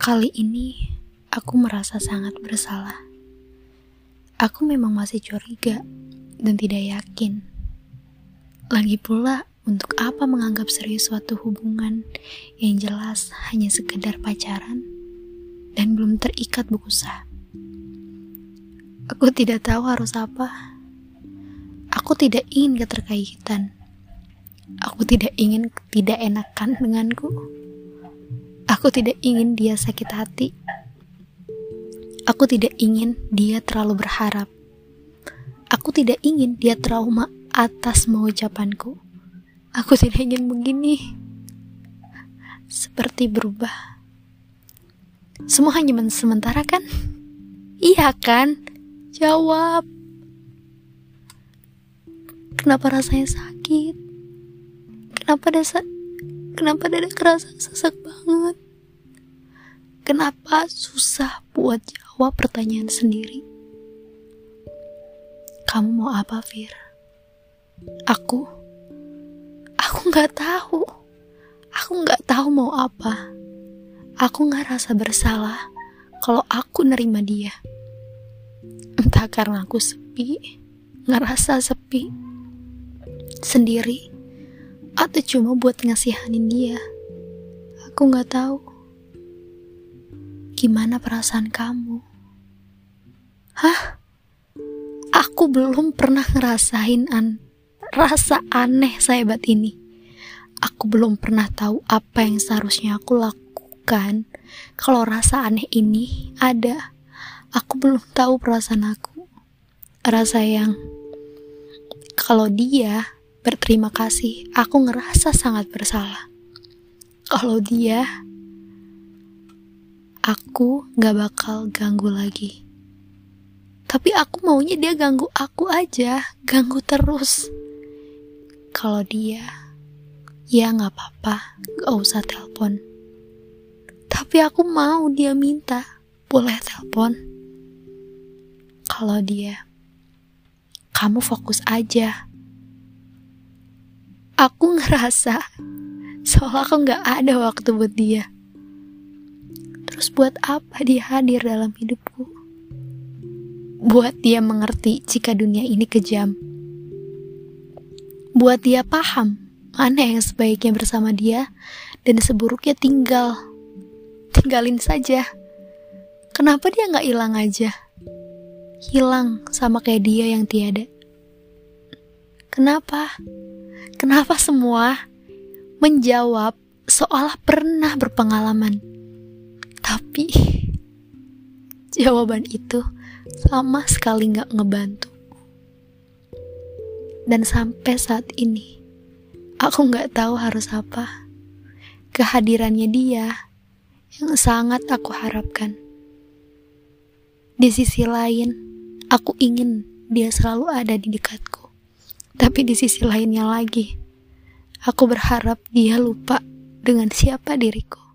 Kali ini aku merasa sangat bersalah. Aku memang masih curiga dan tidak yakin. Lagi pula, untuk apa menganggap serius suatu hubungan yang jelas hanya sekedar pacaran dan belum terikat buku sah? Aku tidak tahu harus apa. Aku tidak ingin keterkaitan. Aku tidak ingin tidak enakan denganku. Aku tidak ingin dia sakit hati. Aku tidak ingin dia terlalu berharap. Aku tidak ingin dia trauma atas mengucapanku. Aku tidak ingin begini. Seperti berubah. Semua hanya sementara kan? Iya kan? Jawab. Kenapa rasanya sakit? Kenapa dasa Kenapa dada kerasa sesak banget? Kenapa susah buat jawab pertanyaan sendiri? Kamu mau apa, Fir? Aku? Aku nggak tahu. Aku nggak tahu mau apa. Aku nggak rasa bersalah kalau aku nerima dia. Entah karena aku sepi, ngerasa sepi, sendiri, atau cuma buat ngasihanin dia. Aku nggak tahu. Gimana perasaan kamu? Hah? Aku belum pernah ngerasain an rasa aneh sehebat ini. Aku belum pernah tahu apa yang seharusnya aku lakukan kalau rasa aneh ini ada. Aku belum tahu perasaan aku. Rasa yang kalau dia berterima kasih, aku ngerasa sangat bersalah. Kalau dia, aku gak bakal ganggu lagi. Tapi aku maunya dia ganggu aku aja, ganggu terus. Kalau dia, ya gak apa-apa, gak usah telepon. Tapi aku mau dia minta, boleh telepon. Kalau dia, kamu fokus aja. Aku ngerasa seolah aku gak ada waktu buat dia. Terus buat apa dia hadir dalam hidupku? Buat dia mengerti jika dunia ini kejam. Buat dia paham mana yang sebaiknya bersama dia dan seburuknya tinggal. Tinggalin saja. Kenapa dia nggak hilang aja? Hilang sama kayak dia yang tiada. Kenapa? Kenapa semua menjawab seolah pernah berpengalaman? Tapi jawaban itu sama sekali nggak ngebantu. Dan sampai saat ini, aku nggak tahu harus apa. Kehadirannya dia yang sangat aku harapkan. Di sisi lain, aku ingin dia selalu ada di dekatku. Tapi di sisi lainnya lagi, aku berharap dia lupa dengan siapa diriku.